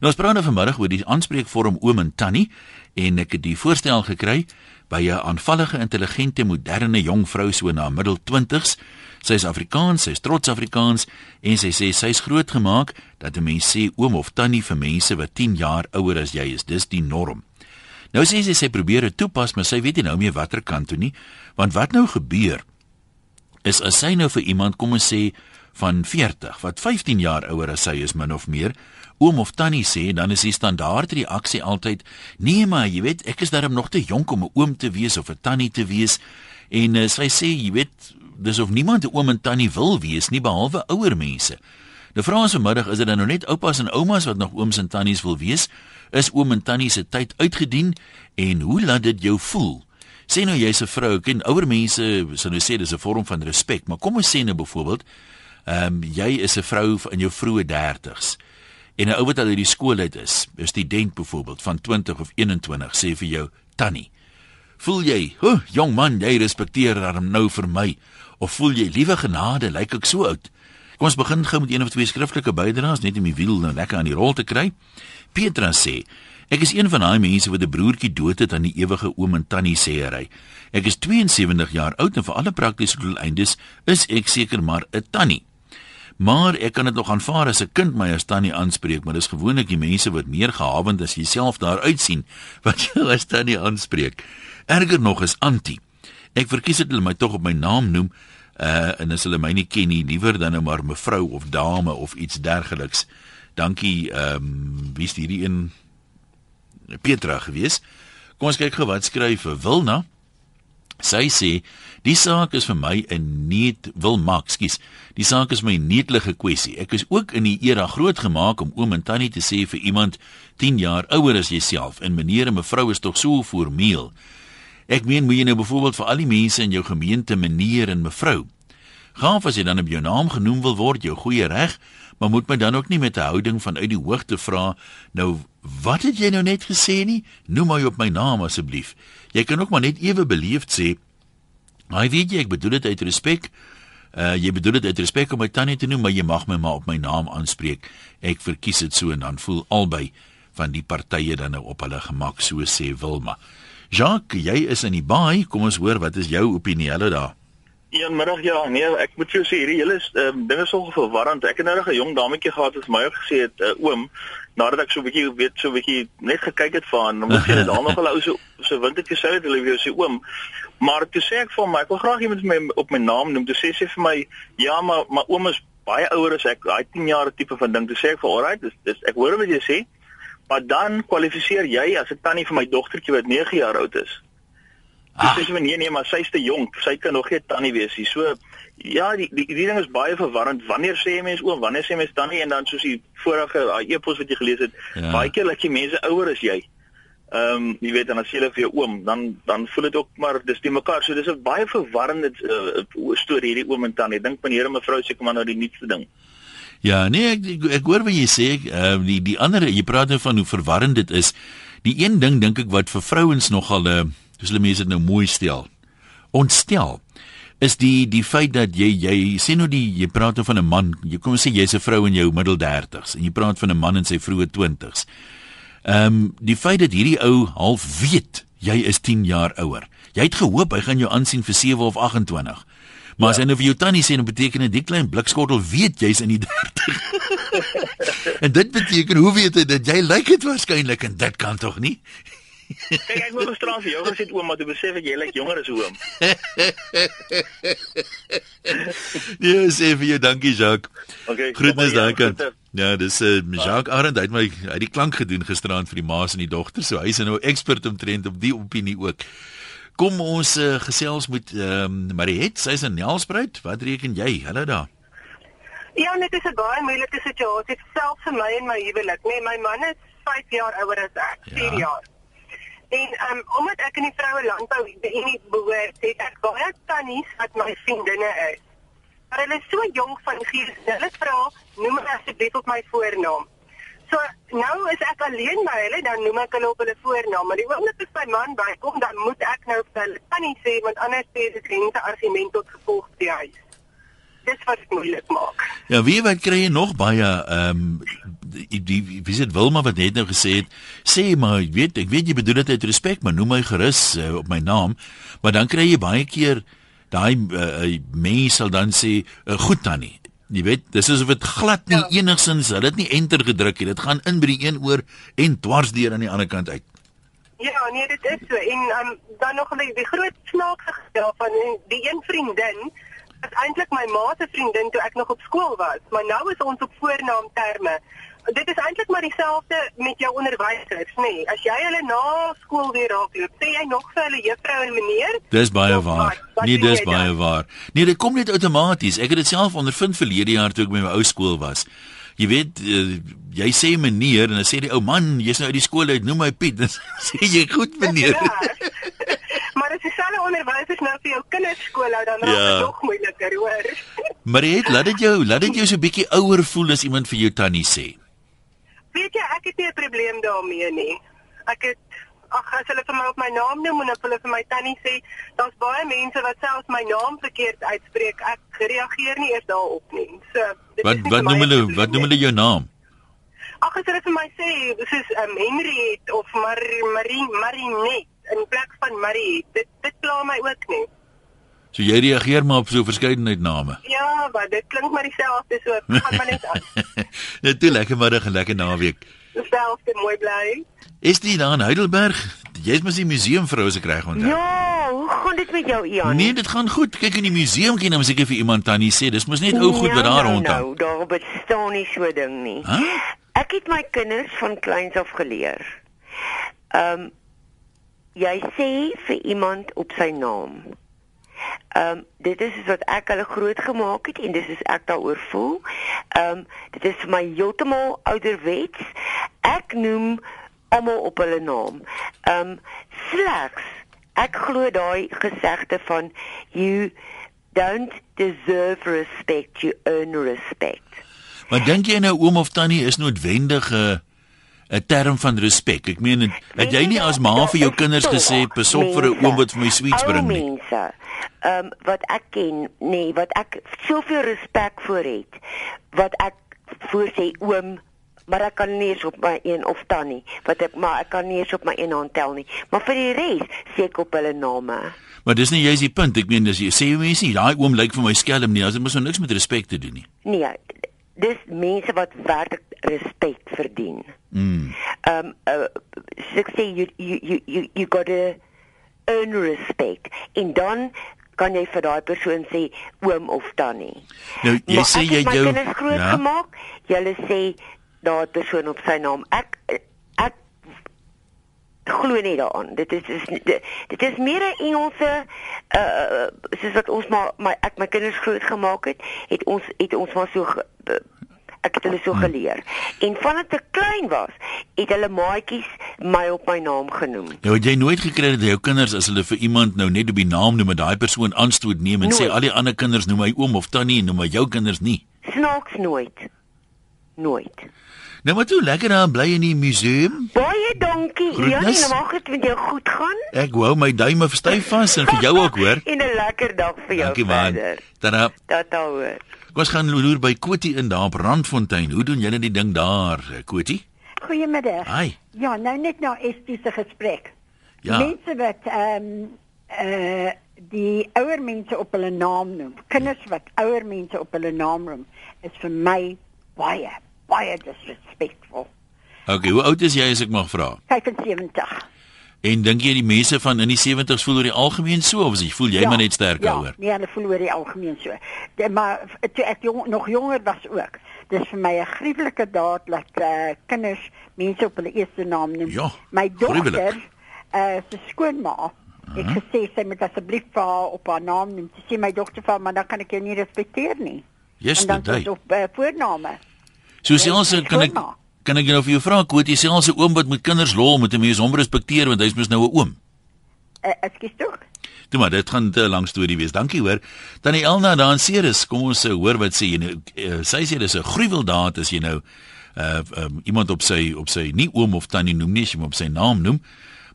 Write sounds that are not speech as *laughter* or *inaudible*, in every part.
Nou ons praat nou vanmiddag oor die aanspreekvorm oom en tannie en ek het die voorstel gekry by 'n aanvallige, intelligente, moderne jong vrou so na middel 20s. Sy is Afrikaans, sy is trots Afrikaans en sy sê sy's grootgemaak dat 'n mens sê oom of tannie vir mense wat 10 jaar ouer as jy is. Dis die norm. Nou sê sy sy probeer dit toepas, maar sy weet nie nou meer watter kant toe nie, want wat nou gebeur is as sy nou vir iemand kom en sê van 40 wat 15 jaar ouer as sy is min of meer oom of tannie sê dan is die standaard reaksie altyd nee maar jy weet ek is darem nog te jonk om 'n oom te wees of 'n tannie te wees. En uh, sy sê jy weet dis of niemand 'n oom en tannie wil wees nie behalwe ouer mense. Nou vra ons vanmiddag is dit dan nou net oupas en oumas wat nog ooms en tannies wil wees? Is oom en tannie se tyd uitgedien? En hoe laat dit jou voel? Sê nou jy's 'n vrou ken ouer mense sou nou sê dis 'n vorm van respek maar kom ons sê nou byvoorbeeld Ehm um, jy is 'n vrou in jou vroeë 30's. En 'n ou wat al uit die skool uit is, 'n student byvoorbeeld van 20 of 21 sê vir jou tannie. Voel jy, "Ho, oh, jong man, jy respekteer hom nou vir my." Of voel jy, "Liewe genade, lyk ek so oud?" Kom ons begin gou met een of twee skriftelike bydraes net om die wiel nou lekker aan die rol te kry. Petra sê Ek is een van daai mense wat 'n broertjie dood het aan die ewige oom en tannie sêery. Ek is 72 jaar oud en vir alle praktiese doeleindes is ek seker maar 'n tannie. Maar ek kan dit nog aanvaar as 'n kind my as tannie aanspreek, maar dis gewoonlik die mense wat meer gehavend as jouself daar uitsien *laughs* wat jou as tannie aanspreek. Erger nog is antie. Ek verkies dit hulle my tog op my naam noem, uh en as hulle my nie ken nie, liewer dan nou maar mevrou of dame of iets dergeliks. Dankie, ehm um, wie is hierdie een Petra gewees? Kom ons kyk gou wat skryf Wilna. Sy sê Die saak is vir my 'n neat wil maak, skus. Die saak is my neetlike kwessie. Ek is ook in die era grootgemaak om oom en tannie te sê vir iemand 10 jaar ouer as jouself en meneer en mevrou is tog so formeel. Ek meen moet jy nou byvoorbeeld vir al die mense in jou gemeente meneer en mevrou. Gaaf as jy dan op jou naam genoem wil word, jou goeie reg, maar moet my dan ook nie met 'n houding van uit die hoogte vra, nou wat het jy nou net gesê nie? Noem my op my naam asseblief. Jy kan ook maar net ewe beleefd sê Maar weet jy, ek bedoel dit uit respek. Uh jy bedoel dit uit respek om my tannie te noem, maar jy mag my maar op my naam aanspreek. Ek verkies dit so en dan voel albei van die partye dan nou op hulle gemak, so sê Wilma. Jacques, jy is in die baai. Kom ons hoor wat is jou opinie hulle daar? Goeiemiddag ja, nee, ek moet jou sê hierdie hele um, ding is so verwarrend. Ek het nou 'n jong dametjie gehad wat my gesê het, uh, oom, nadat ek so 'n bietjie weet so 'n bietjie net gekyk het vir hom, moet jy dit *laughs* al nog al ou so so wintertjie sou het hulle vir jou sê oom. Maar toe sê ek vir hom, ek wil graag iemand my op my naam noem. Toe sê sy vir my, ja, maar maar oom is baie ouer as ek. Daai 10 jaar tipe van ding. Toe sê ek vir alright, dis dis ek hoor wat jy sê. Maar dan kwalifiseer jy as 'n tannie vir my dogtertjie wat 9 jaar oud is. Dis ah. sê my nee nee, maar sy's te jonk. Sy kan nog nie tannie wees nie. So ja, die die, die ding is baie verwarrend. Wanneer sê jy mens oom, wanneer sê jy mens tannie en dan soos die vorige e-pos wat jy gelees het, ja. baie keer laat jy mense ouer as jy. Ehm um, jy weet dan as jy hulle vir jou oom, dan dan voel dit ook maar dis die mekaar. So dis 'n baie verwarrende uh, storie hierdie oom en tannie. Ek dink meneer en mevrou seker maar nou die nuutste ding. Ja, nee, ek ek, ek hoor wat jy sê. Ehm uh, die die ander jy praat nou van hoe verwarrend dit is. Die een ding dink ek wat vir vrouens nogal 'n uh, eh, soos hulle mense dit nou mooi stel. Ontstel is die die feit dat jy jy sê nou die jy praat nou van 'n man, jy kom sê jy's 'n vrou in jou middel 30s en jy praat van 'n man in sy vroeë 20s. Ehm um, die feit dat hierdie ou half weet jy is 10 jaar ouer. Jy het gehoop hy gaan jou aansien vir 7 of 28. Maar ja. as hy nou vir jou tannie sê, dan beteken dit die klein blikskottel weet jy's in die *laughs* 30. en dit beteken hoe weet hy dat jy lyk dit waarskynlik en dit kan tog nie? Kyk ek wou gestraf vir jou gesê oom maar jy besef ek jy lyk jonger as oom. *laughs* Ja, sê vir jou dankie Jacques. Okay. Groetnis daai kant. *laughs* Ja, dis 'n uh, eh, Jacques Arend uit my uit die klank gedoen gisteraand vir die maas en die dogter. So hy's nou ekspert omtrent op die opinie ook. Kom ons uh, gesels met ehm um, Mariet, sy's in Nelspruit. Wat reken jy? Hallo daar. Ja, net is 'n baie moeilike situasie selfs vir my en my huwelik. Nee, my man is 5 jaar ouer as ek, 4 ja. jaar. En um, omdat ek in die vroue landbou nie behoort, het ek baie tannies wat my vriendinne is. Maar hulle is so jonk van gees. Hulle vra, noem my asseblief op my voornaam. So nou is ek alleen by hulle, dan noem ek hulle op hulle voornaam. Maar die oomblik as my man bykom, dan moet ek nou vir hulle tannie sê want anders sê dit geen argument tot gevolg die huis. dis wat dit moeilik maak. Ja, wie wat kry jy nog baie ehm um, die, die wie sit Wilma wat net nou gesê het, sê maar weet ek weet jy bedoel dit uit respek, maar noem my gerus uh, op my naam, maar dan kry jy baie keer daai uh, mense sal dan sê uh, goed tannie. Jy weet, dis asof dit glad nie ja. enigsins, hulle het nie enter gedruk nie. Dit gaan in by die een oor en dwars deur aan die ander kant uit. Ja, nee, dit is so. En um, dan nog die, die groot snaakse geval van die een vriendin is eintlik my ma se vriendin toe ek nog op skool was, maar nou is ons op voornaamterme. Dit is eintlik maar dieselfde met jou onderwysers, nê? Nee. As jy hulle na skool weer raakloop, sê jy nog vir hulle juffrou en meneer? Dis baie waar. Wat, nee, dis baie dan? waar. Nee, dit kom net outomaties. Ek het dit self ondervind verlede jaar toe ek by my ou skool was jy weet uh, jy sê meneer en dan sê die ou man jy's nou uit die skool uit noem my Piet *laughs* dan sê jy goed meneer ja. *laughs* maar as jy selfe onderwysers nou vir jou kinders skool hou dan raak dit ja. nog moeiliker hoor maar het laat dit jou laat dit jou so 'n bietjie ouer voel as iemand vir jou tannie sê weet jy ek het nie 'n probleem daarmee nie ek het ag as hulle vir my op my naam noem en hulle vir my tannie sê, daar's baie mense wat selfs my naam verkeerd uitspreek. Ek reageer nie eers daarop nie. So Wat wat noem hulle wat noem hulle jou naam? Ag as hulle vir my sê soos um, Henriet of Mar Marie Marinet in plek van Marie, dit dit pla my ook nie. So jy reageer maar op so verskeidenheid name. *laughs* Ja, maar dit klink maar dieselfde so. Gaan maar net aan. *laughs* Net 'n lekker middag en lekker naweek. Dieselfde mooi bly. Is dit daar in Heidelberg? Jy's mos die museum vrou se kry onthou. Ja, hoe gaan dit met jou Ian? Nee, dit gaan goed. Kyk in die museum kan jy nou seker vir iemand tannie sê, dis mos net ou goed wat daar rond is. Nou, daar bestaan nie so ding nie. Huh? Ek het my kinders van kleins af geleer. Ehm um, jy sê vir iemand op sy naam. Ehm um, dit is wat ek hulle groot gemaak het en dis is ek daaroor voel. Ehm um, dit is vir my heeltemal ouderwets. Ek noem almal op hulle naam. Ehm um, slegs ek glo daai gesegde van you don't deserve respect you earn respect. Maar dink jy nou oom of tannie is noodwendig 'n 'n term van respek? Ek meen het jy nie as ma vir jou kinders gesê pasop vir 'n oom wat vir my sweets bring nie? Mense. Ehm um, wat ek ken, nee, wat ek soveel respek vir het, wat ek voor sê oom maar ek kan nie eens op my een of tannie wat ek maar ek kan nie eens op my een hand tel nie. Maar vir die res sê ek op hulle name. Maar dis nie jy's die punt. Ek meen dis jy sê mense nie daai oom lyk vir my skelm nie. As dit mos nou niks met respek te doen nie. Nee dis mense wat werklik respek verdien. Mm um uh, ek sê you you you you you got to earn respect. En dan kan jy vir daai persoon sê oom of tannie. Nou jy maar sê jy jou ja. gemaak, jy sê daar 'n persoon op sy naam. Ek ek glo nie daaraan. Dit is, is dit, dit is meer 'n Engelse uh soos wat ons maar my ek my kinders groot gemaak het, het ons het ons maar so ek het hulle so hmm. geleer. En vandat ek klein was, het hulle maatjies my op my naam genoem. Nou het jy nooit gekry dat jou kinders as hulle vir iemand nou net op die naam noem, daai persoon aanstoot neem en nooit. sê al die ander kinders noem my oom of tannie en noem my jou kinders nie. Snaaks nooit. Nooit. Nou maar toe lekker daar bly in die museum. Baie dankie. Ja, nou mag dit met jou goed gaan. Ek hou my duime styf vas en vir jou ook hoor. *laughs* en 'n lekker dag vir jou dankie, verder. Tada. Tata hoor. Kom ons gaan loer by Kotie in daar op Randfontein. Hoe doen julle die ding daar, Kotie? Goeiemiddag. Hi. Ja, nou net nou is dis 'n gesprek. Ja. Mense wat ehm um, uh, die ouer mense op hulle naam noem. Kinders wat ouer mense op hulle naam noem, is vir my baie baie disrespectful. Okay, hoe oud is jy as ek mag vra? 75. En dink jy die mense van in die 70's voel oor die algemeen so of jy voel jy ja, maar net sterker ja, hoor? Nee, hulle voel oor die algemeen so. De, maar toe ek jong, nog jonger was ook. Dis vir my 'n gruwelike daad dat uh, kinders mense op hulle eerste naam noem. Ja, my dogter, eh uh, se skoonma Ek uh -huh. gesê sy moet asseblief vir haar op haar naam noem. Sy sê my dogter van, maar dan kan ek jou nie respekteer nie. Yes, en dan is op uh, voorname. So sê ons kan ek kan ek nou vir jou vra Koet, jy sê ons 'n oom wat met kinders lol moet 'n mens hom respekteer want hy's mos nou 'n oom. Uh, Ekskuus tog. Toe maar dit gaan 'n lang storie wees. Dankie hoor. Tannie Elna daar in Ceres, kom ons se uh, hoor wat sê jy nou. Uh, sy sê dis 'n gruweldaad as jy nou uh um, iemand op sy op sy nie oom of tannie noem nie, jy moet op sy naam noem.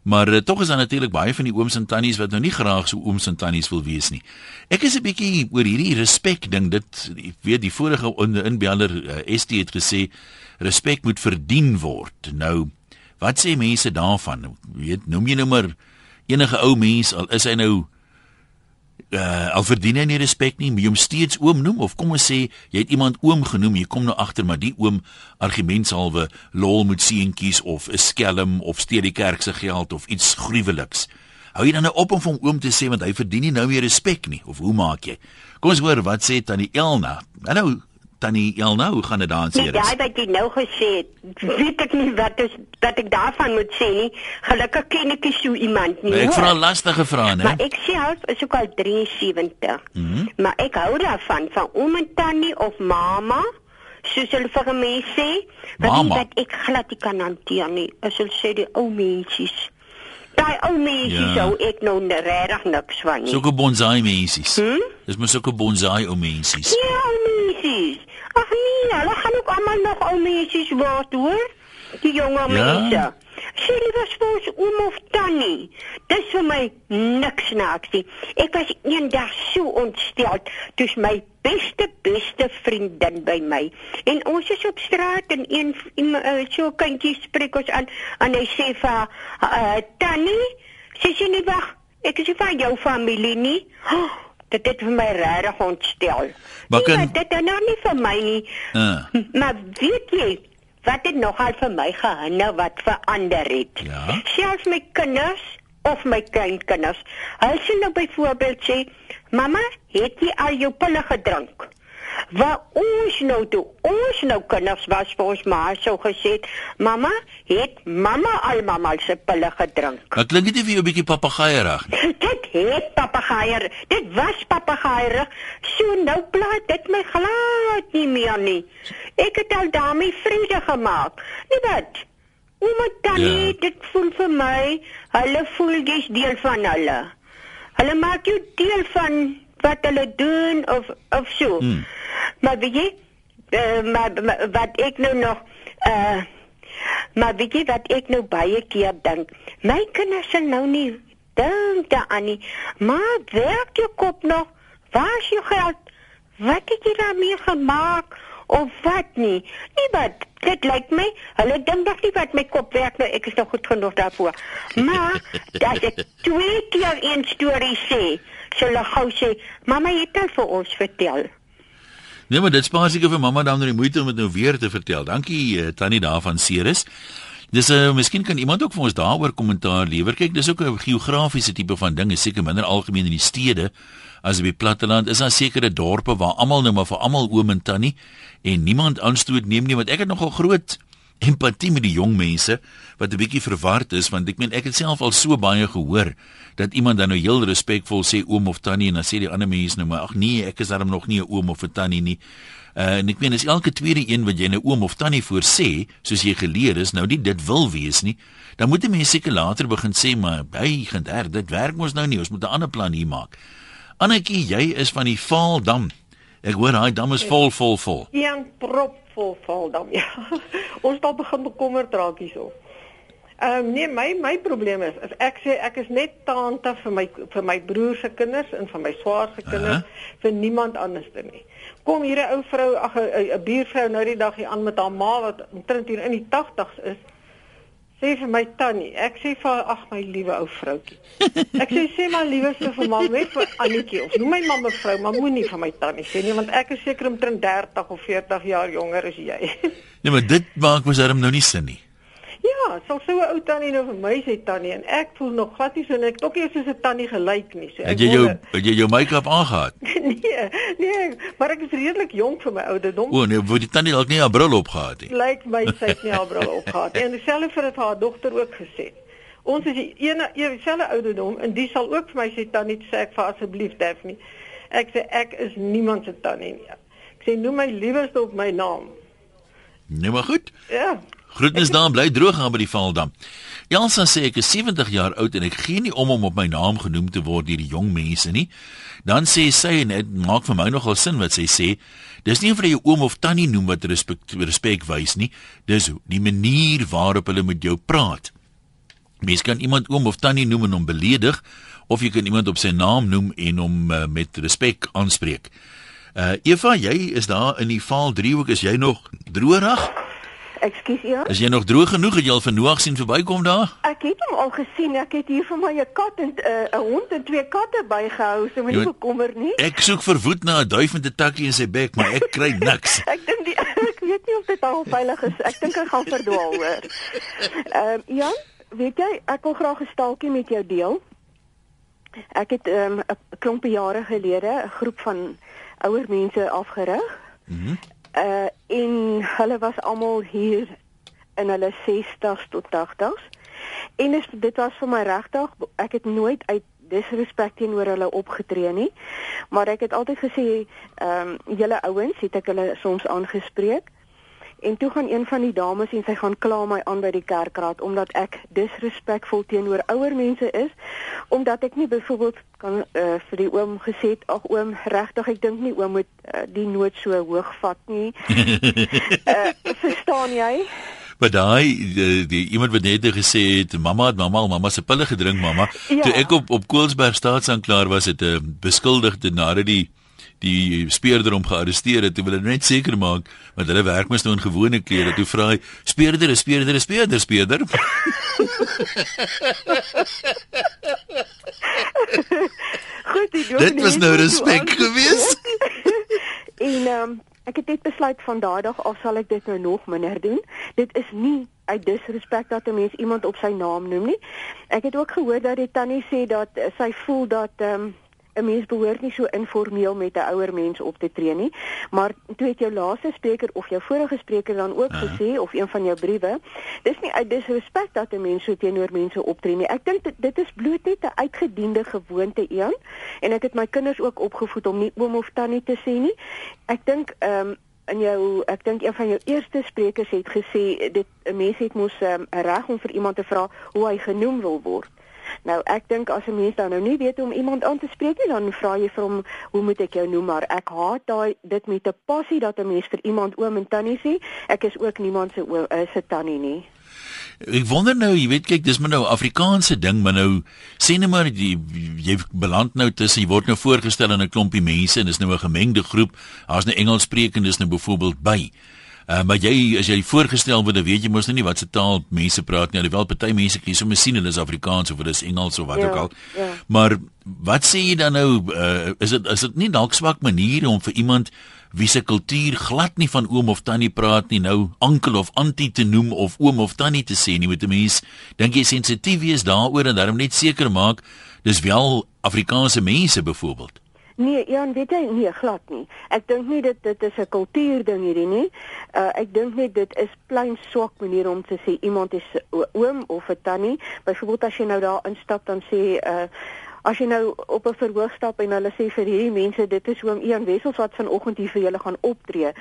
Maar uh, tog is daar natuurlik baie van die ooms en tannies wat nou nie graag so ooms en tannies wil wees nie. Ek is 'n bietjie oor hierdie respek ding. Dit weet die vorige inbeller uh, ST het gesê respek moet verdien word. Nou, wat sê mense daarvan? Weet, noem jy nou maar enige ou mens al is hy nou uh, al verdien hy nie respek nie, moet jy hom steeds oom noem of kom ons sê jy het iemand oom genoem, jy kom nou agter maar die oom argumentshalwe lol moet seentjies of 'n skelm of steel die kerk se geld of iets gruweliks. Hou jy dan nou op om hom oom te sê want hy verdien nie nou meer respek nie of hoe maak jy? Kom ons hoor wat sê tannie Elna. Hallo Tannie Elna, hoe gaan dit daar aan seer? Ja, wat jy nou gesê het, weet ek nie wat is wat ek daarvan moet sê nie. Gelukkig ken ek nie so iemand nie. Maar ek vra lastige vrae, né? Maar ek sê half is ook al 73. Mm -hmm. Maar ek hou daarvan van oom en tannie of mamma. Soos hulle vir my sê, wat ek glad nie kan hanteer nie. As hulle sê die ou mensies. Daai ou mensies ja. ou ek nou regtig niks van nie. Sulke bonsai mensies. Hm? Dis mos sulke bonsai ou mensies. Ja, ou mensies. Ag nee, hulle gaan ook almal nog ou mensies word, hoor? Die jonge ja? mense. Sy was vir oom of tannie. Dis vir my niks snaaks nie. Ek was eendag so ontstel toe my beste beste vriendin by my. En ons is op straat en een, een uh, so kindjie spreek ons aan en hy sê vir uh, tannie, sy sê nie wag, ek is van jou familie nie. *gasps* Oh, dit het vir my regtig ontstel. Maar kan... nee, dit is nou nie vir my nie. Uh. Maar weet jy, wat het nogal vir my gehinder wat verander het? Ja. Selfs my kinders of my kleinkinders. Hulle sê nou byvoorbeeld sê, "Mamma, het jy al jou pille gedrink?" Wat ons nou toe, ons nou kinders was vir ons maar so gesê, mamma, het mamma al mamma se pille gedrink. Dit klink net vir jou 'n bietjie papegaierig. *laughs* dit het papegaier, dit was papegaier. So nou plaat dit my glad nie meer nie. Ek het al daarmee vrede gemaak. Nie wat? Ouma Tannie, ja. dit voel vir my, hulle voel jy's deel van hulle. Hulle maak jou deel van wat hulle doen of of so. Hmm. Maar weet jy, uh, maar, maar wat ek nou nog uh maar weet jy wat ek nou baie keer dink, my kinders se nou nie dink daaraan nie. Maar werk jou kop nog? Waar is jou geld? Wat het jy daarmee gemaak? Of wat nie? Nie wat dit lyk my, hulle dink nog nie wat my kop werk nou, ek is nog goed genoeg daarvoor. Maar dat ek twee keer een storie sê, sal hulle gou sê, "Mamma het dit vir ons vertel." Nee, maar dit spaar seker vir mamma dan nou die moeite om dit nou weer te vertel. Dankie uh, Tannie daarvan Ceres. Dis uh miskien kan iemand ook vir ons daaroor kommentaar lewer. Kyk, dis ook 'n geografiese tipe van ding, is seker minder algemeen in die stede as op die platteland. Is daar sekere dorpe waar almal nou maar vir almal oom en tannie en niemand aanstoot neem nie, want ek het nogal groot empatie met die jong mense wat 'n bietjie verward is want ek meen ek het self al so baie gehoor dat iemand dan nou heel respekvol sê oom of tannie en dan sê die ander mense nou maar ag nee ek is darm nog nie 'n oom of 'n tannie nie. Uh, en ek meen as elke tweede een wat jy nou oom of tannie voor sê soos jy geleer is nou nie dit wil wees nie dan moet 'n mens seker later begin sê maar hy gaan daar dit werk mos nou nie ons moet 'n ander plan hier maak. Annetjie jy is van die Vaaldam. Ek hoor daai dam is vol vol vol. Een prop vol val dan ja. *laughs* Ons al begin bekommerd raak hierso. Ehm um, nee, my my probleem is, is ek sê ek is net tante vir my vir my broer se kinders en vir my swaar se kinders, uh -huh. vir niemand anders nie. Kom hier 'n ou vrou, ag 'n buurvrou nou die dag hier aan met haar ma wat omtrent hier in die 80's is sê vir my tannie, ek sê vir ag my liewe ou vroutjie. Ek sê sê maar lieweste vir mamma net vir Annetjie of noem my ma mevrou, maar moenie vir my tannie sê nie want ek is seker omtrent 30 of 40 jaar jonger as jy. nee, maar dit maak mos darm nou nie sin nie. Ja, so so 'n ou tannie nou vir my sê tannie en ek voel nog glad nie so net ek ook nie soos 'n tannie gelyk nie. So ek het jy jou het jy jou make-up aangehad? *laughs* nee, nee, maar ek is redelik jonk vir my ouderdom. O nee, wou die tannie dalk nie haar bril opgehad nie. Lyk my sy het nie haar bril *laughs* opgehad nie. En dieselfde vir haar dogter ook gesê. Ons is die ene dieselfde ouderdom en die sal ook vir my sê tannie sê ek vir asseblief Daphne. Ek sê ek is niemand se tannie nie. Ek sê noem my lieweste op my naam. Nee maar goed. Ja. Groetnis daar bly droog aan by die Valdam. Elsa sê ek is 70 jaar oud en ek gee nie om om op my naam genoem te word deur die jong mense nie. Dan sê sy en dit maak vir my nogal sin wat sy sê. Dis nie vir jou oom of tannie noem wat respek respek wys nie. Dis die manier waarop hulle met jou praat. Mens kan iemand oom of tannie noem en hom beledig of jy kan iemand op sy naam noem en hom uh, met respek aanspreek. Uh Eva, jy is daar in die Vaal driehoek, is jy nog droërig? Ekskuus ja. Is jy nog droog genoeg het jy al vir Noag sien verbykom daar? Ek het hom al gesien. Ek het hier vir my 'n kat en eh, 'n uh, hond en twee katte bygehou. So moenie bekommer nie. Ek soek verwoed na 'n duif met 'n takkie in sy bek, maar ek kry niks. *laughs* ek dink die *laughs* ek weet nie of dit al veilig is. Ek dink hy gaan verdwaal hoor. Ehm uh, Jan, weet jy, ek wil graag 'n staaltjie met jou deel. Ek het ehm, 'n um, klompie jare gelede 'n groep van ouer mense afgerig. Mhm. Mm uh en hulle was almal hier in hulle 60s tot 80s. En is, dit was vir my regtig ek het nooit uit disrespek teenoor hulle opgetree nie. Maar ek het altyd gesê ehm um, julle ouens het ek hulle soms aangespreek. En toe gaan een van die dames en sy gaan kla my aan by die kerkraad omdat ek disrespekvol teenoor ouer mense is omdat ek nie byvoorbeeld kan uh, vir die oom gesê het ag oom regtig ek dink nie oom moet uh, die nood so hoog vat nie. uh, *laughs* verstaan jy? Maar daai die, die iemand wat net gesê het mamma het mamma mamma se pille gedrink mamma ja. toe ek op op Koelsberg staatsanklaer was het 'n uh, beskuldigde nadat die die speurder hom gearresteer het, wil hulle net seker maak want hulle werk mos nou in gewone klere. Toe vra hy: "Speurder, speurder, speurder, speurder." Goed, dit was nou respek geweest. *laughs* en ehm um, ek het net besluit van daardie af sal ek dit nou nog minder doen. Dit is nie uit disrespek dat 'n mens iemand op sy naam noem nie. Ek het ook gehoor dat die tannie sê dat sy voel dat ehm um, 'n mens behoort nie so informeel met 'n ouer mens op te tree nie. Maar toe het jou laaste spreker of jou vorige spreker dan ook uh -huh. gesê of een van jou briewe, dis nie uit disrespek dat 'n mens so teenoor mense optree nie. Ek dink dit, dit is bloot net 'n uitgediende gewoonte een en ek het my kinders ook opgevoed om nie oom of tannie te sê nie. Ek dink ehm um, en jou ek dink een van jou eerste sprekers het gesê dit 'n mens het mos um, 'n reg om vir iemand te vra hoe hy genoem wil word. Nou ek dink as 'n mens dan nou nie weet hoe om iemand aan te spreek nie, dan vra jy vir hom, "Hoe moet ek jou noem?" Maar ek haat daai dit met 'n passie dat 'n mens vir iemand oom en tannie sê. Ek is ook niemand se oom, is 'n tannie nie. Ek wonder nou, jy weet kyk, dis maar nou Afrikaanse ding, maar nou sê net maar jy jy beland nou tussen jy word nou voorgestel aan 'n klompie mense en dis nou 'n gemengde groep. Daar's nou Engelssprekendes nou byvoorbeeld by. Uh, maar jy as jy voorgestel word, weet jy mos nou nie wat se taal mense praat nie. Alhoewel party mense kies om te sien hulle is Afrikaans of hulle is Engels of wat ja, ook al. Ja. Maar wat sê jy dan nou uh, is dit is dit nie dalk swak maniere om vir iemand wie se kultuur glad nie van oom of tannie praat nie nou ankel of antie te noem of oom of tannie te sê nie met 'n mens dink jy sensitief wees daaroor en daarom net seker maak dis wel Afrikaanse mense byvoorbeeld Nee, Jan, weet jy, nee, glad nie. Ek dink nie dit dit is 'n kultuurding hierdie nie. Uh ek dink net dit is plain swak manier om te sê iemand is oom of 'n tannie. Byvoorbeeld as jy nou daar instap dan sê uh as jy nou op 'n verhoog stap en hulle sê vir hierdie mense dit is oom Ian Wessels wat vanoggend hier vir julle gaan optree.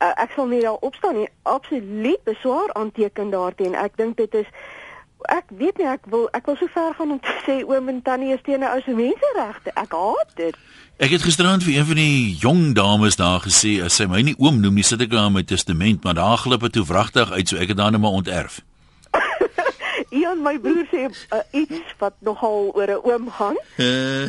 Uh ek sal nie daar opstaan nie. Absoluut beswaar aanteken daarteen. Ek dink dit is ek weet nie ek wil ek wil so ver gaan om te sê oom en tannie is teen ou se menseregte. Ek haat dit. Ek het gisterand vir een van die jong dames daar gesê as sy my nie oom noem nie, sit ek aan my testament, maar daar glip dit toe wragtig uit, so ek het dan net maar onterf. Ian my broer sê uh, iets wat nogal oor 'n oom gaan.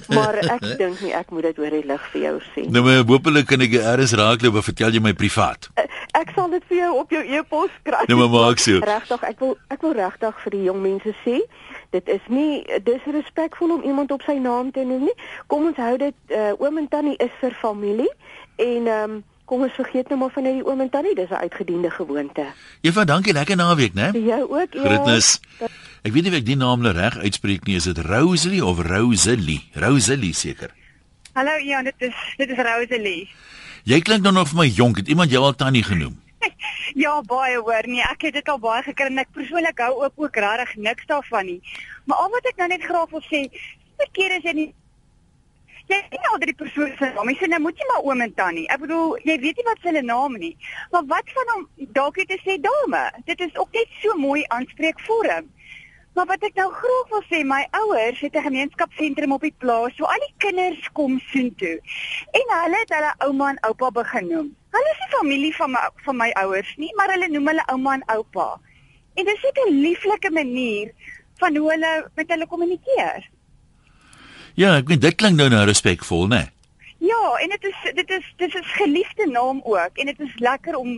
maar ek dink nie ek moet dit oor die lig vir jou sê. Nou maar hopelik kan ek eers raakloop en vertel jy my privaat. Uh, ek sal dit vir jou op jou e-pos kry. Nou maar maak so. Regtig, ek wil ek wil regtig vir die jong mense sê, dit is nie disrespekvol om iemand op sy naam te noem nie. Kom ons hou dit uh, oom en tannie is vir familie en ehm um, kom ons vergeet nou maar van hierdie oom en tannie, dis 'n uitgediende gewoonte. Eva, dankie, lekker naweek, né? Vir jou ook, ja. Groetnis. Ek weet nie of ek die naam nou reg uitspreek nie, is dit Rosalie of Rosalie? Rosalie seker. Hallo Ian, dit is dit is Rosalie. Jy klink nou nog vir my jonk, het iemand jou al tannie genoem? *laughs* ja, baie hoor. Nee, ek het dit al baie gekry en ek persoonlik hou ook ook regtig niks daarvan nie. Maar al wat ek nou net graag wil sê, verkeer is jy nie jy sien al die persone se naam. Jy sê nou moet jy maar oom en tannie. Ek bedoel, jy weet nie wat hulle naam nie. Maar wat van hom dalk het te sê dame? Dit is ook net so mooi aanspreekvorm. Maar wat ek nou graag wil sê, my ouers het 'n gemeenskapsentrum op die plaas, so al die kinders kom soontoe. En hulle het hulle ouma en oupa begin noem. Hulle is nie familie van my van my ouers nie, maar hulle noem hulle ouma en oupa. En dit is 'n lieflike manier van hoe hulle met hulle kommunikeer. Ja, ek weet dit klink nou nou respekvol, né? Nee? Ja, en dit is dit is dit is geliefde naam ook en dit is lekker om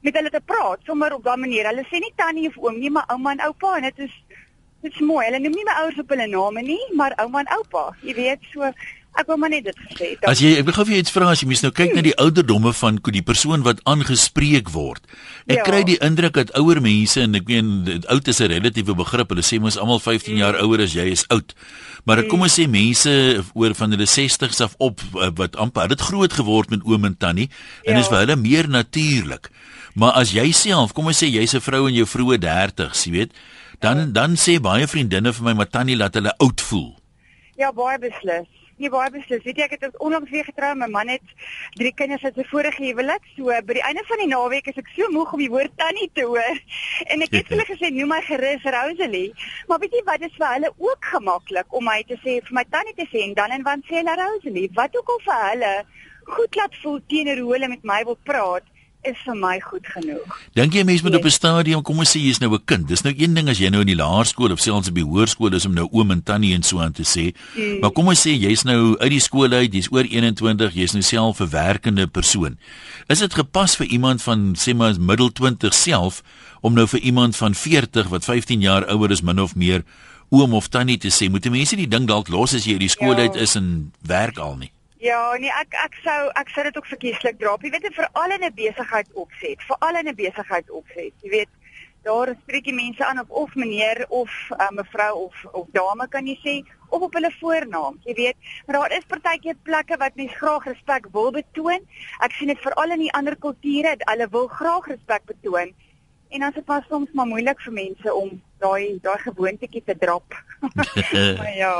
met hulle te praat sommer op daardie manier. Hulle sê nie tannie of oom nie, maar ouma en oupa en dit is dit is mooi. Hulle noem nie my ouers op hulle name nie, maar ouma en oupa. Jy weet, so Ek wou maar net dit gesê het. As jy ek wil gou vir jou iets vra as jy mens nou kyk hmm. na die ouderdomme van die persoon wat aangespreek word. Ek ja. kry die indruk dat ouer mense en ek meen oud is 'n relatiewe begrip. Hulle sê mos almal 15 hmm. jaar ouer as jy is oud. Maar ek kom ons sê mense oor van hulle 60s af op eh, wat amper dit groot geword met oom en tannie en ja. is vir hulle meer natuurlik. Maar as jy self, kom ons sê jy's 'n vrou in jou vroeë 30s, jy weet, dan ja. dan sê baie vriendinne vir my maar tannie laat hulle oud voel. Ja, baie beslis. Nee, baie beslis. Weet jy, ek het onlangs weer getrou. My man het drie kinders uit sy vorige huwelik. So by die einde van die naweek is ek so moeg om die woord tannie te hoor. *laughs* En ek het hulle gesê, "Noem my gerus Rosalie." Maar weet jy wat, dit is vir hulle ook gemaklik om my te sê vir my tannie te sê en dan en wan sê hulle Rosalie. Wat ook al vir hulle goed laat voel teenoor hoe hulle met my wil praat is vir my goed genoeg. Dink jy mense moet op 'n stadium kom ons sê jy's nou 'n kind. Dis nou een ding as jy nou in die laerskool of selfs op die hoërskool is om nou oom en tannie en so aan te sê. Mm. Maar kom ons sê jy's nou uit die skool uit, jy's oor 21, jy's nou self 'n werkende persoon. Is dit gepas vir iemand van sê maar middel 20 self om nou vir iemand van 40 wat 15 jaar ouer is min of meer oom of tannie te sê? Moet mense die ding dalk los as jy uit die skool ja. uit is en werk al nie? Ja, nee, ek ek sou ek sou dit ook verkieslik dra. Jy weet, vir al 'n besigheid opset, vir al 'n besigheid opset. Jy weet, daar spreek jy mense aan op of meneer of uh, mevrou of of dame kan jy sê of op hulle voornaam. Jy weet, maar daar is partykeer plekke wat mense graag respek wil betoon. Ek sien dit veral in die ander kulture, hulle wil graag respek betoon. En dan dit pas soms maar moeilik vir mense om daai daai gewoontetjie te drop. *laughs* *laughs* maar ja.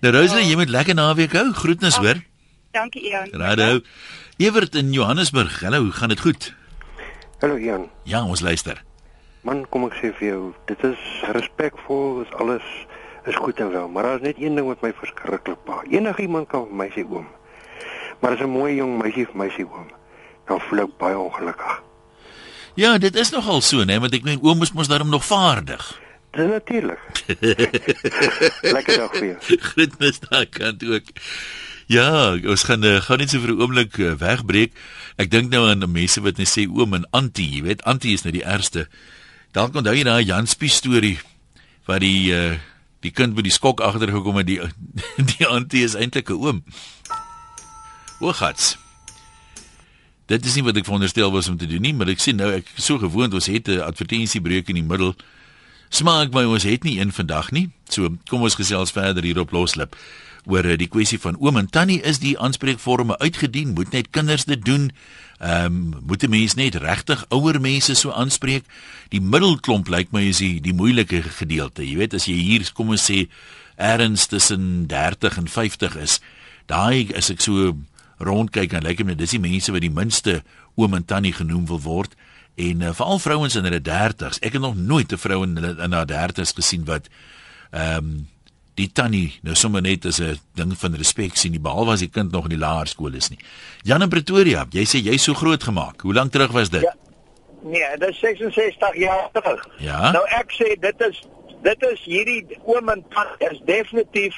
Nou Rosalie, ja. jy moet lekker naweek hou. Groetnis hoor. Dankie Ian. Hallo. Evert in Johannesburg. Hallo, hoe gaan dit goed? Hallo Ian. Ja, ons luister. Man, kom ek sê vir jou, dit is respekvol, is alles is goed en wel, maar daar is net een ding wat my verskriklik pa. Enige iemand kan vir my sê oom. Maar as 'n mooi jong meisie vir my sê oom, dan voel ek baie ongelukkig. Ja, dit is nogal so, né, want ek meen oom is mos daarom nog vaardig. Dis natuurlik. *laughs* Lekker dag vir jou. Groetnis daar kant ook. Ja, ons gaan uh, gaan net so vir 'n oomblik uh, wegbreek. Ek dink nou aan mense wat net sê oom en antie, jy weet, antie is nou die ergste. Dalk onthou jy daai Jan Spie storie waar die uh, die kind met die skok agtergekom het die *laughs* die antie is eintlik 'n oom. Hoogats. Dit is nie wat ek veronderstel was om te doen nie, maar ek sien nou ek so gewoond ons het 'n advertensiebreek in die middel. Smaak my ons het nie een vandag nie. So kom ons gesels verder hier op Loslip oor eh, die kwessie van oom en tannie is die aanspreekvorme uitgedien. Moet net kinders dit doen. Ehm um, moet die mense net regtig ouer mense so aanspreek? Die middelklomp lyk my is die die moeilike gedeelte. Jy weet as jy hier kom ons sê erns tussen 30 en 50 is daai as ek so rondkyk en lyk dit dis die mense wat die minste oom en tannie genoem wil word en uh, veral vrouens in hulle 30s ek het nog nooit 'n vrou in hulle in haar 30s gesien wat ehm um, die tannie nou sommer net as 'n ding van respek sien behalwe as die kind nog in die laerskool is nie. Jan in Pretoria, jy sê jy's so groot gemaak. Hoe lank terug was dit? Ja, nee, dit is 66 jaar terug. Ja. Nou ek sê dit is dit is hierdie oom en tannie is definitief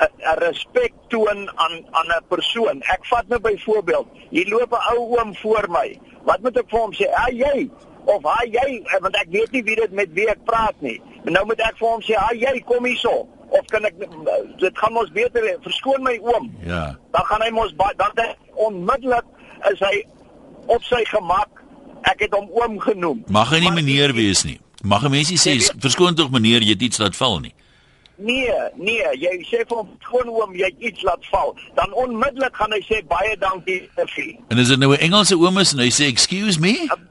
'n respek toon aan aan 'n persoon. Ek vat nou byvoorbeeld, hier loop 'n ou oom voor my. Wat moet ek vir hom sê? "Ha jy" of "Ha jy," want ek weet nie wie dit met wie ek praat nie. En nou moet ek vir hom sê, "Ha jy, kom hierso." of kan ek dit gaan ons beter verskoon my oom. Ja. Dan gaan hy mos dan hy onmiddellik is hy op sy gemak. Ek het hom oom genoem. Mag hy nie meneer wees nie. Mag 'n mensie sê verskoon tog meneer jy het iets laat val nie. Nee, nee, jy sê vir hom skoon oom jy iets laat val. Dan onmiddellik gaan hy sê baie dankie vir. En is dit nou 'n Engelse oom is en hy sê excuse me? Uh,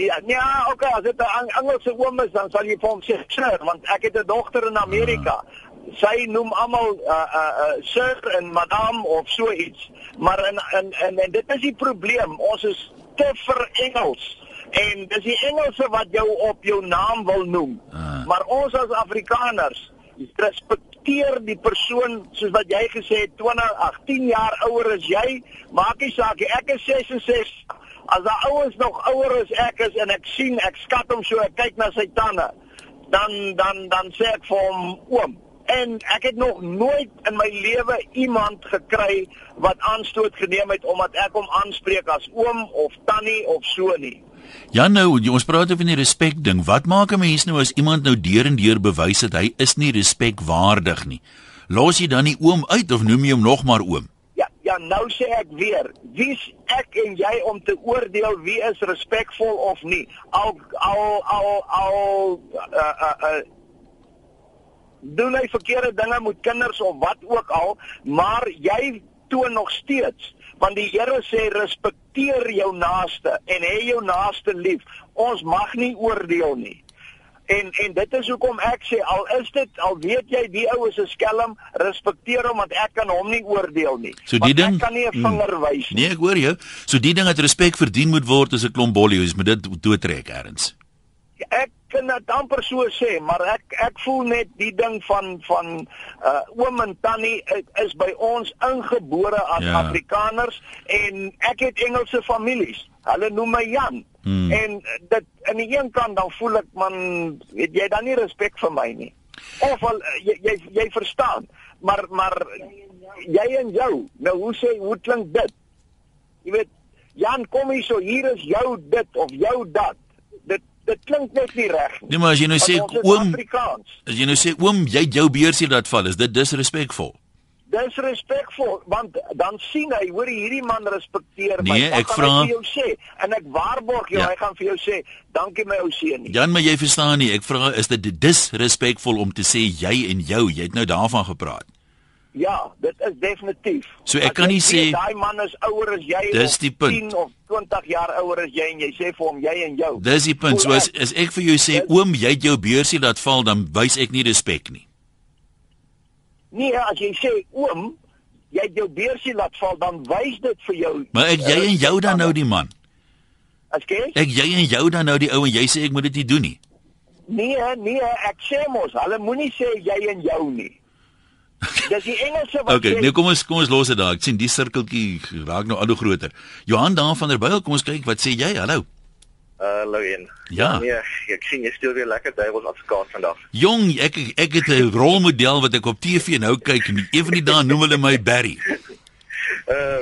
Ja, ja, okay, as dit 'n Engelse oom is dan sal jy vir hom sê sir, want ek het 'n dogter in Amerika. Uh sy noem almal uh, uh uh sir en madam of so iets. Maar in in en, en dit is die probleem. Ons is te vir Engels en dis die Engelse wat jou op jou naam wil noem. Uh. Maar ons as Afrikaners respekteer die persoon soos wat jy gesê het 20 18 jaar ouer as jy, maak nie saak ek is 66. As daai ouens nog ouer as ek is en ek sien ek skat hom so ek kyk na sy tande dan dan dan sê ek vir hom oom en ek het nog nooit in my lewe iemand gekry wat aanstoot geneem het omdat ek hom aanspreek as oom of tannie of so nie. Ja nou, ons praat oor die respek ding. Wat maak 'n mens nou as iemand nou deur en deur bewys het hy is nie respekwaardig nie? Los jy dan nie oom uit of noem jy hom nog maar oom? Ja, ja, nou sê ek weer, wie's ek en jy om te oordeel wie is respekvol of nie? Al al al al uh uh, uh doen hy verkeerde dinge met kinders of wat ook al, maar jy toon nog steeds want die Here sê respekteer jou naaste en hê jou naaste lief. Ons mag nie oordeel nie. En en dit is hoekom ek sê al is dit al weet jy die ou is 'n skelm, respekteer hom want ek kan hom nie oordeel nie. So die ding kan nie 'n hmm. vinger wys nie. Nee, ek hoor jou. So die ding het respek verdien moet word as 'n klomp bollies, moet dit doodtrek erns. Ek kan dit amper so sê, maar ek ek voel net die ding van van uh oom en tannie is by ons ingebore as ja. Afrikaners en ek het Engelse families. Hulle noem my Jan. Hmm. En dit aan die een kant dan voel ek man, weet jy dan nie respek vir my nie. Of al jy jy, jy verstaan, maar maar jy en jou. Nou hoe sê hoe klink dit? Jy weet Jan kom hier so hier is jou dit of jou dat dit klink net nie reg nie. Nee, maar as jy nou sê oom As jy nou sê oom, jy jou beursie laat val, is dit disrespekvol? Disrespekvol, want dan sien hy, hoor hierdie man respekteer my. Nee, ek vra jou sê en ek waarborg jou, ja. hy gaan vir jou sê, dankie my ou seun. Jan, maar jy verstaan nie, ek vra is dit disrespekvol om te sê jy en jou, jy het nou daarvan gepraat. Ja, dit is definitief. So ek kan nie sê daai man is ouer as jy dis die punt. 10 of 20 jaar ouer as jy en jy sê vir hom jy en jou. Dis die punt. So as, as ek vir jou sê dis, oom, jy het jou beursie laat val, dan wys ek nie respek nie. Nee, as jy sê oom, jy het jou beursie laat val, dan wys dit vir jou. Maar ek jy en jou dan nou die man. As jy? Ek jy en jou dan nou die ou en jy sê ek moet dit nie doen nie. Nee, nee, ek sê mos, hulle moenie sê jy en jou nie. *laughs* Dis die Engelse wat Okay, nee, kom ons kom ons los dit daar. Ek sien die sirkeltjie raak nou al hoe groter. Johan daar van der Byl, kom ons kyk wat sê jy? Hallo. Uh, hallo een. Ja. Nee, ek sien jy stuur weer lekker duiwels advokaat vandag. Jong, ek ek het 'n rolmodel wat ek op TV nou kyk en een van die dae noem hulle my Barry. Uh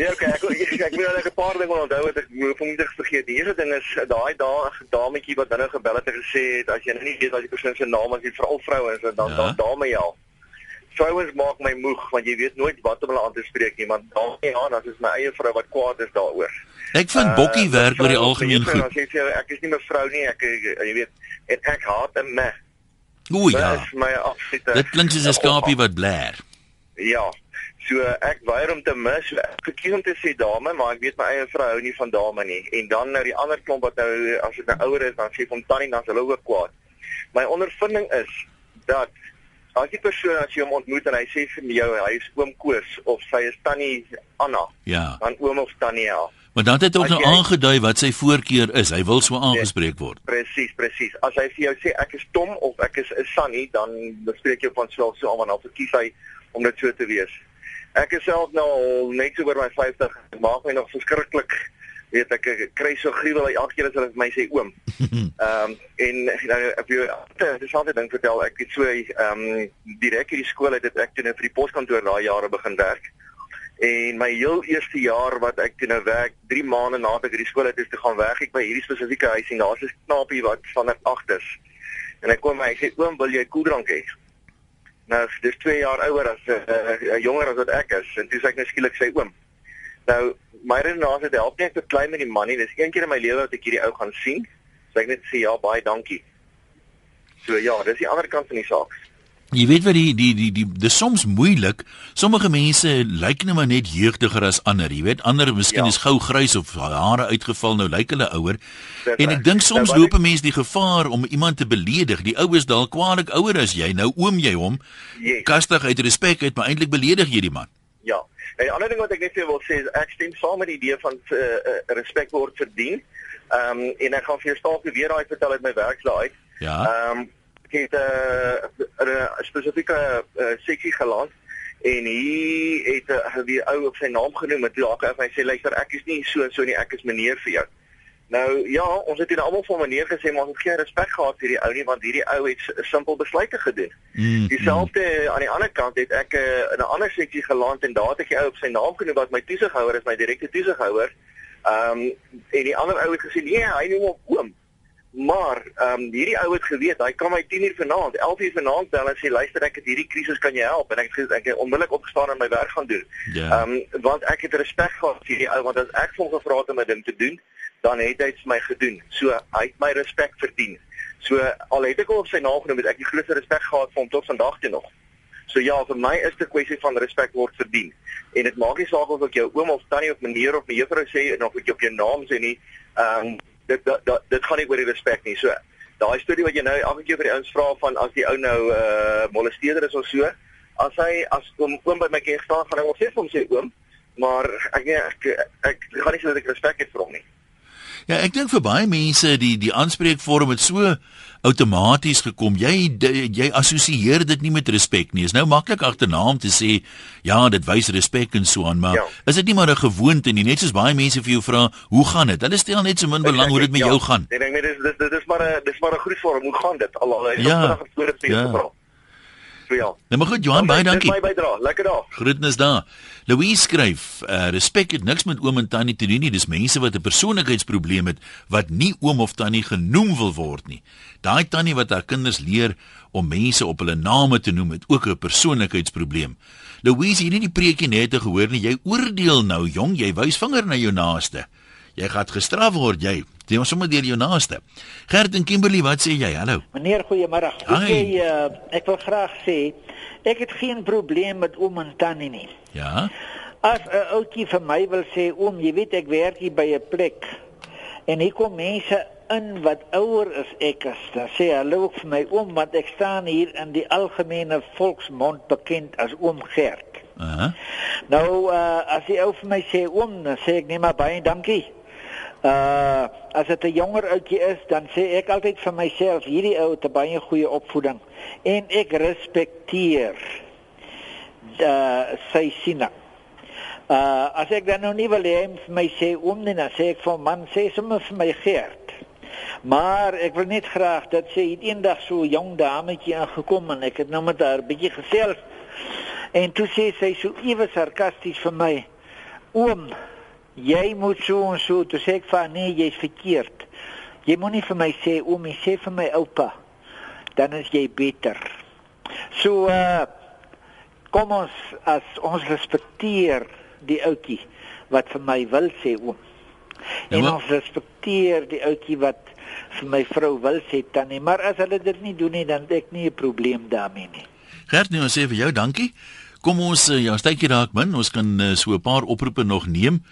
Ja, okay, ek ek, ek wil net 'n paar dinge onthou wat ek hoef om nie te vergeet. Die eerste ding is daai daai dametjie wat nou gebel het en gesê het as jy nou nie weet wat die persoon se naam is, veral vroue is dan ja. dan dame ja vrouens maak my moeg want jy weet nooit wat om hulle aan te spreek nie want dan ja dan is my eie vrou wat kwaad is daaroor. Ek vind uh, Bokkie werk oor die algemeen goed. As jy sê ek is nie mevrou nie, ek jy weet en ek haat 'n me. O ja. Dit klink soos 'n skapie wat blaar. Ja. So ek weier om te mis. Ek kies om te sê dame, maar ek weet my eie vrou hou nie van dame nie. En dan nou die ander klomp wat nou as dit nou ouer is, dan sê hom tannie dan is hulle ook kwaad. My ondervinding is dat as die persoon as jy hom ontmoet en hy sê vir jou hy is oom Koos of sy is tannie Anna. Ja. Dan oom of tannie ja. Maar dan het hy ook nou aangedui wat sy voorkeur is. Hy wil so aangespreek word. Presies, presies. As hy vir jou sê ek is Tom of ek is 'n Sunny, dan bespreek jy van self so aan of verkies hy om dit so te wees. Ek is self nou net so oor my 50. Dit maak my nog verskriklik weet ek, ek kry so gruwel elke keer as hulle vir my sê oom. *laughs* Ehm um, en nou op jou altyd ding vertel ek het so ehm um, direk hierdie skool uit dit ek toe nou vir die poskantoor daai jare begin werk. En my heel eerste jaar wat ek toe nou werk, 3 maande nadat ek hierdie skool uit is te gaan werk ek by hierdie spesifieke huis en daar's 'n knaapie wat van dit agters. En hy kom my hy sê oom, wil jy koeldrank hê? Nou, dis 2 jaar ouer as 'n uh, uh, jonger as wat ek is en toe sê ek nou skielik sê oom. Nou, my redenasie het help nie ek het klein met die man nie. Dis een keer in my lewe wat ek hierdie ou gaan sien. So ek net sê ja, baie dankie. So ja, dis die ander kant van die saak. Jy weet wat die die die die dis soms moeilik. Sommige mense lyk net maar net jeugdiger as ander. Jy weet, ander miskien ja. is gou grys of hare uitgeval, nou lyk hulle ouer. En ek dink soms nou, loop 'n mens die gevaar om iemand te beledig. Die ou is dalk kwaliek ouer as jy. Nou oom jy hom. Yes. Kastig uit respek uit, maar eintlik beledig jy die man. Ja. En ander ding wat ek net wil sê is ek stem saam met die idee van uh, uh, respek word verdien. Ehm um, en ek gaan vir jou staaltjie weer daai vertel uit my werkslaai. Ja. Ehm um, ek het 'n uh, 'n uh, spesifieke uh, seksie geland en hy het 'n uh, die ou op sy naam genoem en toe daak hy sê luister ek is nie so en so nie ek is meneer vir jou. Nou ja, ons het hier almal van meneer gesê maar ons het geen respek gehad vir die ou nie want hierdie ou het simpel besluite gedoen. Mm, Dieselfde mm. aan die ander kant het ek uh, in 'n ander seksie geland en daar het ek die ou op sy naam genoem wat my toesighouer is, my direkte toesighouer. Ehm um, en die ander ou het gesê nee, hy noem hom oom. Maar ehm um, hierdie ou het geweet, hy kan my 10 uur vanaand, 11 uur vanaand bel en sê luister ek het hierdie krisis kan jy help en ek het ek het onmiddellik opgestaan en my werk gaan doen. Ja. Ehm um, want ek het respek gehad vir die ou want as ek hom gevra het om 'n ding te doen, dan het hy dit my gedoen. So hy het my respek verdien. So al het ek al op sy naam genoem, het ek die grootste respek gehad vir hom tot vandag toe nog. So ja, vir my is dit 'n kwessie van respek word verdien. En dit maak nie saak of ek jou oom of tannie of meneer of mevrou sê en of ek jou op jou naam sê nie. Ehm um, dit dit dit gaan nie oor die respek nie. So daai storie wat jy nou elke keer vir die ouens vra van as die ou nou 'n uh, molesteerder is of so, as hy as oom oom by my keer staan gaan hy wel sê vir hom sê oom, maar ek ek ek, ek gaan nie sê dat ek respek het vir hom nie. Ja, ek dink vir baie mense die die aanspreekvorm het so outomaties gekom. Jy jy assosieer dit nie met respek nie. Is nou maklik agternaam te sê ja, dit wys respek en so aan, maar ja. is dit nie maar 'n gewoonte nie? Net soos baie mense vir jou vra, hoe gaan dit? Hulle stel net so min belang hoe dit met ja. jou gaan. Ek dink net dis dis dis maar 'n dis maar 'n groetvorm. Hoe gaan dit? Al al is ja. dit 'n groot fees ja. Vir jou. Nou maar goed Johan, baie dankie. Baie bydra. Lekker dag. Groetnis daar. Louise skryf, uh, respek het niks met oom en tannie te doen nie. Dis mense wat 'n persoonlikheidsprobleem het wat nie oom of tannie genoem wil word nie. Daai tannie wat haar kinders leer om mense op hulle name te noem, het ook 'n persoonlikheidsprobleem. Louise, het nie die preekie net gehoor nie. Jy oordeel nou, jong, jy wys vinger na jou naaste. Jy gaan gestraf word, jy. Jy moet sommer deur jou naaste. Gert en Kimberley, wat sê jy? Hallo. Meneer, goeiemôre. Ek sê uh, ek wil graag sê ek het geen probleem met oom en tannie nie. Ja. As 'n uh, ouetjie vir my wil sê oom, jy weet ek werk hier by 'n plek en hier kom mense in wat ouer as ek is. Dan sê hallo vir my oom want ek staan hier in die algemene volksmond bekend as oom Gert. Uh -huh. Nou uh, as jy ou vir my sê oom, dan sê ek net maar baie dankie. Uh as dit 'n jonger ouetjie is, dan sê ek altyd vir myself, hierdie ou het baie goeie opvoeding en ek respekteer uh sy sien. Uh as ek dan nou nie wil hê vir my sê oom nie, dan sê ek vir man sê sommer vir my geert. Maar ek wil net graag dat sy eendag so 'n jong dametjie aangekom en ek het nou met haar bietjie gesels. En toe sê sy so ewe sarkasties vir my: "Oom, jy moet so en so toe sê ek van nee jy's verkeerd. Jy moenie vir my sê oom jy sê vir my oupa dan is jy beter. So uh, kom ons as ons respekteer die ouetjie wat vir my wil sê oom. Ja, en ons respekteer die ouetjie wat vir my vrou wil sê tannie maar as hulle dit nie doen nie dan ek nie 'n probleem daarmee nie. Gert nou sê vir jou dankie. Kom ons eh, ja, stytjie raak min. Ons kan uh, so 'n paar oproepe nog neem.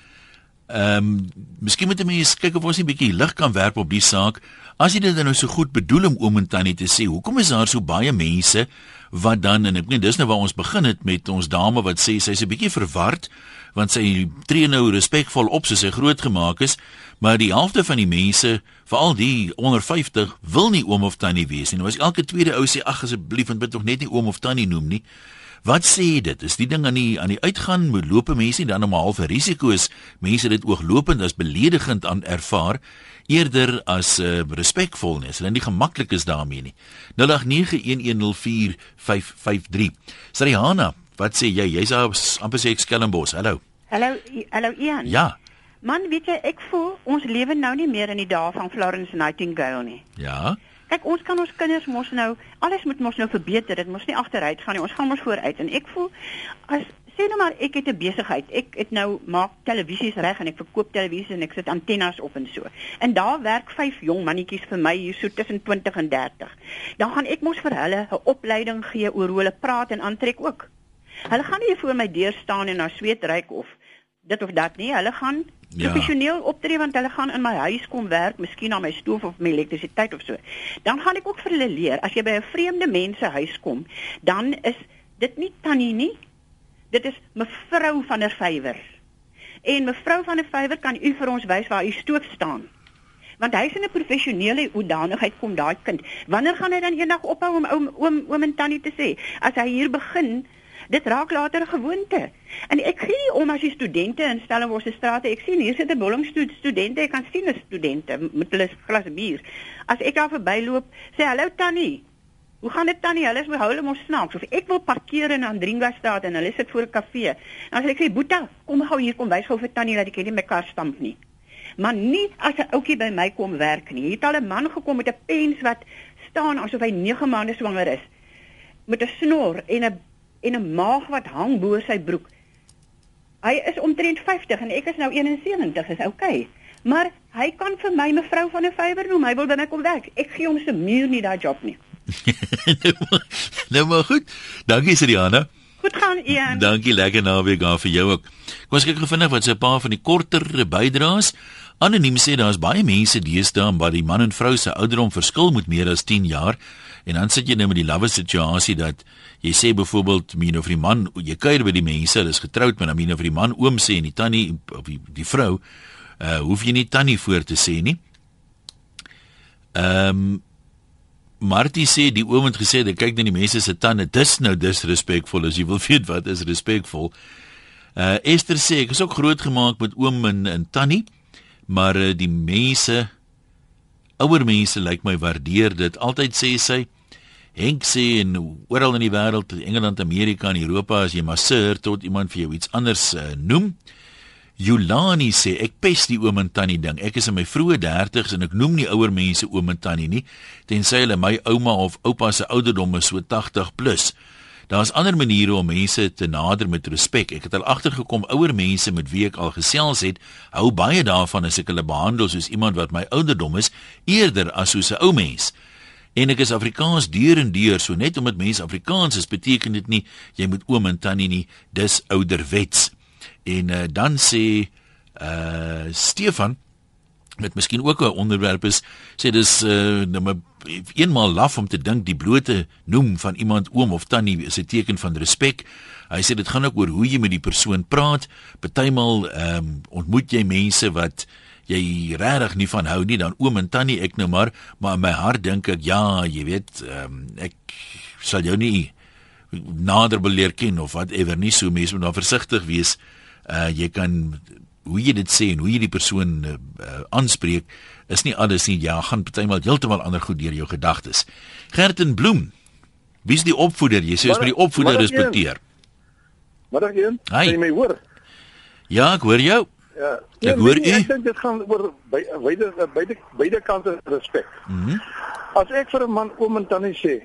Ehm, um, miskien moet mense kyk of ons nie 'n bietjie lig kan werp op die saak. As jy dit nou so goed bedoel om oom en tannie te sê, hoekom is daar so baie mense wat dan en ek weet dis nou waar ons begin het met ons dame wat sê sy's 'n bietjie verward want sy tree nou respekvol op soos sy groot gemaak is, maar die helfte van die mense, veral die onder 50, wil nie oom of tannie wees nie. Nou as elke tweede ou sê ag asseblief en bid tog net nie oom of tannie noem nie. Wat sê dit? Is die ding aan die aan die uitgaan moet loop mense dan om 'n halfe risiko's mense dit ooglopend as beledigend aan ervaar eerder as uh, respekvol nie. Hulle nie gemaklik is daarmee nie. 0891104553. Sariana, wat sê jy? Jy's amper sê ek Skelmbos. Hallo. Hallo, hallo Ian. Ja. Man, weet jy, ek voel ons lewe nou nie meer in die dae van Florence Nightingale nie. Ja. Kyk, ons kan ons kinders mos nou alles moet mos nou verbeter. Dit mos nie agteruit gaan nie. Ons gaan mos vooruit en ek voel as sê nou maar ek het 'n besigheid. Ek het nou maak televisies reg en ek verkoop televisies en ek sit antennes op en so. En daar werk vyf jong mannetjies vir my hier so tussen 20 en 30. Dan gaan ek mos vir hulle 'n opleiding gee oor hoe hulle praat en aantrek ook. Hulle gaan nie voor my deur staan en na sweet ryk of dit of dat nie. Hulle gaan ja. professioneel optree want hulle gaan in my huis kom werk, miskien aan my stoof of my elektrisiteit of so. Dan gaan ek ook vir hulle leer as jy by 'n vreemde mense huis kom, dan is dit nie tannie nie. Dit is mevrou van der Vyver. En mevrou van der Vyver kan u vir ons wys waar u stoof staan. Want hy's in 'n professionele hoedanigheid kom daai kind. Wanneer gaan hy dan eendag ophou om oom oom oom en tannie te sê? As hy hier begin Dit raak later 'n gewoonte. En ek gee nie om as jy studente in Stellenbosch se strate, ek sien hier sit 'n bolling studente, ek kan sien 'n studente met hulle glas bier. As ek daar verbyloop, sê hallo tannie. Hoe gaan dit tannie? Hulle is my hulle mos snaaks. Of ek wil parkeer in Andringa straat en hulle sit voor 'n kafee. Dan sê ek sê Boeta, kom gou hier kom wys gou vir tannie dat ek nie my kar stamp nie. Maar nie as 'n ouetjie by my kom werk nie. Hier het al 'n man gekom met 'n pens wat staan asof hy 9 maande swanger is met 'n snor en 'n en 'n maag wat hang bo sy broek. Hy is omtrent 50 en ek is nou 71, is okay. Maar hy kan vir my mevrou van 'n vywer noem. Hy wil dan ek kom werk. Ek gee hom se muur nie daai job nie. *laughs* nou maar goed. Dankie Siriana. Goed gaan Ian. Dankie lekker naweek aan vir jou ook. Kom ons kyk gou vinnig wat se 'n paar van die korter bydraes. Anoniem sê daar's baie mense deesdae waar die man en vrou se ouderdom verskil met meer as 10 jaar. En dan sit jy nou met die lawwe situasie dat jy sê byvoorbeeld mien of die man, jy kuier by die mense, hulle is getroud, dan mien of die man oom sê en die tannie of die, die vrou, uh hoef jy nie tannie voor te sê nie. Ehm um, Martie sê die oom het gesê dat kyk net die mense se tande, dis nou disrespekvol as jy wil weet wat is respekvol. Uh Esther sê ek is ook groot gemaak met oom en, en tannie, maar uh, die mense ouer mense lyk like my waardeer dit. Altyd sê sy Henk sê en oral in die wêreld, Engeland, Amerika en Europa as jy sir tot iemand vir jou iets anders uh, noem. Julani sê ek pes die oom en tannie ding. Ek is in my vroeë 30's en ek noem nie ouer mense oom en tannie nie tensy hulle my ouma of oupa se ouderdom is so 80 plus. Daar's ander maniere om mense te nader met respek. Ek het al agtergekom ouer mense met wie ek al gesels het, hou baie daarvan as ek hulle behandel soos iemand wat my ouderdom is eerder as soos 'n ou mens. En ek is Afrikaans deur en deur, so net omdat mense Afrikaans is, beteken dit nie jy moet oom en tannie nie, dis ouderwets. En uh, dan sê uh Stefan met miskien ook 'n onderwerp is sê dis uh nou eenmal laf om te dink die blote noem van iemand oom of tannie is 'n teken van respek. Hy sê dit gaan ook oor hoe jy met die persoon praat. Partymal ehm um, ontmoet jy mense wat jy regtig nie van hou nie dan oom en tannie ek nou maar maar in my hart dink ek ja, jy weet ehm um, ek sal jou nie nader beleer ken of whatever nie so mense moet dan versigtig wees uh jy kan hoe jy dit sê en hoe jy die persoon aanspreek uh, is nie alles nie. Ja gaan partymal heeltemal ander goed deur jou gedagtes. Gerten Bloem wie is die opvoeder? Jy sê jy moet die opvoeder respekteer Middag een? Kan jy my hoor? Ja ek hoor jou. Ja. Nee, ek hoor nee, u. Ek dink dit gaan oor beide beide beide kante respek. Mm -hmm. As ek vir 'n man kom en tannie sê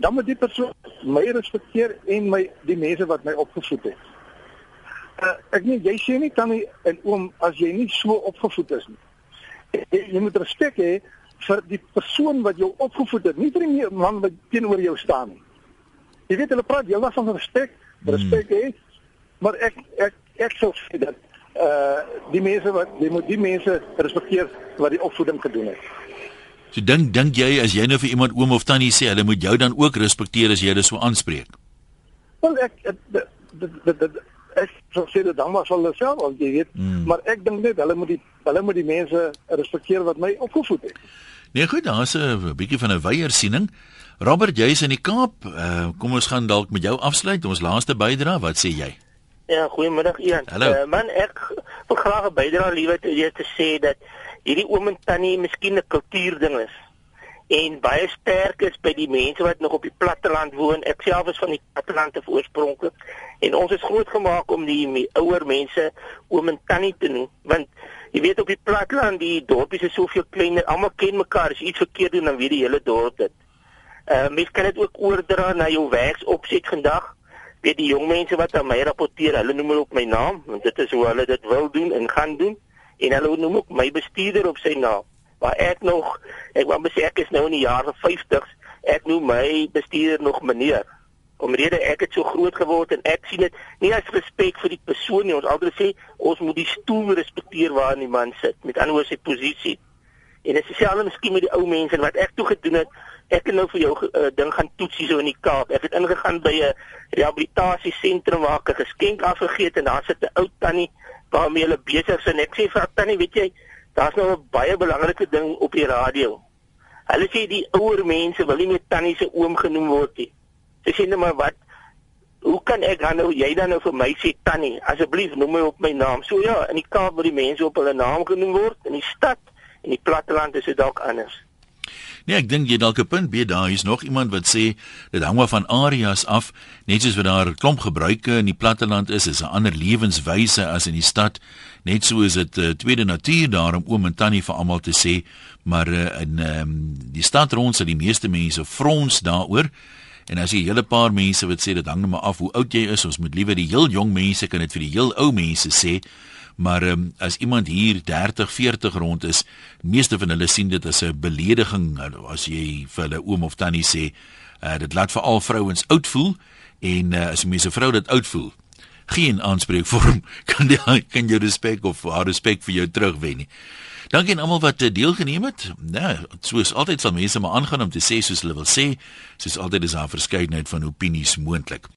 dan moet die persoon my respekteer en my die mense wat my opgevoed het uh, ek nie jy sê nie tannie en oom as jy nie so opgevoed is nie. Jy, jy moet respek hê vir die persoon wat jou opgevoed het, nie vir die man wat teenoor jou staan nie. Jy weet hulle praat heelwat van respek, respek hê, maar ek ek ek sou sê dat uh die mense wat jy moet die mense respekteer wat die opvoeding gedoen het. So dink dink jy as jy nou vir iemand oom of tannie sê, hulle moet jou dan ook respekteer as jy hulle so aanspreek? Wel ek dit dit ek sou sê dit dan was hulle self al jy weet hmm. maar ek dink net hulle moet die hulle moet die mense respekteer wat my opgevoed het. Nee goed, daar's 'n bietjie van 'n weiersiening. Robert, jy's in die Kaap. Uh, kom ons gaan dalk met jou afsluit. Ons laaste bydra, wat sê jy? Ja, goeiemiddag Ian. Uh, man, ek wil graag 'n bydra liewe te, te sê dat hierdie oom en tannie miskien 'n kultuurding is en baie sterk is by die mense wat nog op die platteland woon. Ek self is van die platteland af oorspronklik en ons is grootgemaak om die ouer mense oom en tannie te noem want jy weet op die platteland die dorpies is soveel kleiner. Almal ken mekaar. As iets verkeerd doen dan weet die hele dorp dit. Uh mens kan dit ook oordra na jou werksopset vandag. Weet die jong mense wat aan my rapporteer, hulle noem hulle op my naam want dit is hoe hulle dit wil doen en gaan doen en hulle noem ook my bestuurder op sy naam waar ek nog ek wou sê ek is nou in die jare 50s ek noem my bestuurder nog meneer. Omrede ek het so groot geword en ek sien dit nie as respek vir die persoon nie. Ons altyd sê ons moet die stoel respekteer waar 'n man sit. Met ander woorde sy posisie. En dit is selfs miskien met die ou mense. Wat ek toe gedoen het ek het nou vir jou uh, ding gaan toets hier so in die Kaap. Ek het ingegaan by 'n rehabilitasie sentrum waar ek 'n geskenk afgegee het. En daar sit 'n ou tannie waarmee hulle besig is. En ek sê vir tannie weet jy daar's nou 'n baie belangrike ding op die radio. Hulle sê die ouer mense wil nie meer tannie se oom genoem word nie. Sy sê net maar wat? Hoe kan ek dan nou jy dan nou vir my sê tannie? Asseblief noem my op my naam. So ja in die Kaap word die mense op hulle naam genoem word. In die stad en die platteland is dit dalk anders. Nee, ek dink jy dalk 'n punt be daar is nog iemand wat sê dit hang maar van areas af, net soos wat daar klomp gebruike in die platteland is, is 'n ander lewenswyse as in die stad. Net so is dit uh, tweede natuur daar om oom en tannie vir almal te sê, maar uh, in um, die stad rond sal die meeste mense frons daaroor. En as jy 'n hele paar mense wat sê dit hang net maar af hoe oud jy is, ons moet liewer die heel jong mense kan dit vir die heel ou mense sê. Maar um, as iemand hier 30, 40 rond is, meeste van hulle sien dit as 'n belediging as jy vir hulle oom of tannie sê, uh, dit laat veral vrouens oud voel en uh, as 'n mens 'n vrou dit oud voel, geen aanspreekvorm *laughs* kan die kan jou respek of haar respek vir jou terugwen nie. Dankie aan almal wat eh, deelgeneem het. Nou, soos altyd sal mense maar aangaan om te sê soos hulle wil sê. Soos altyd is daar verskeidenheid van opinies moontlik.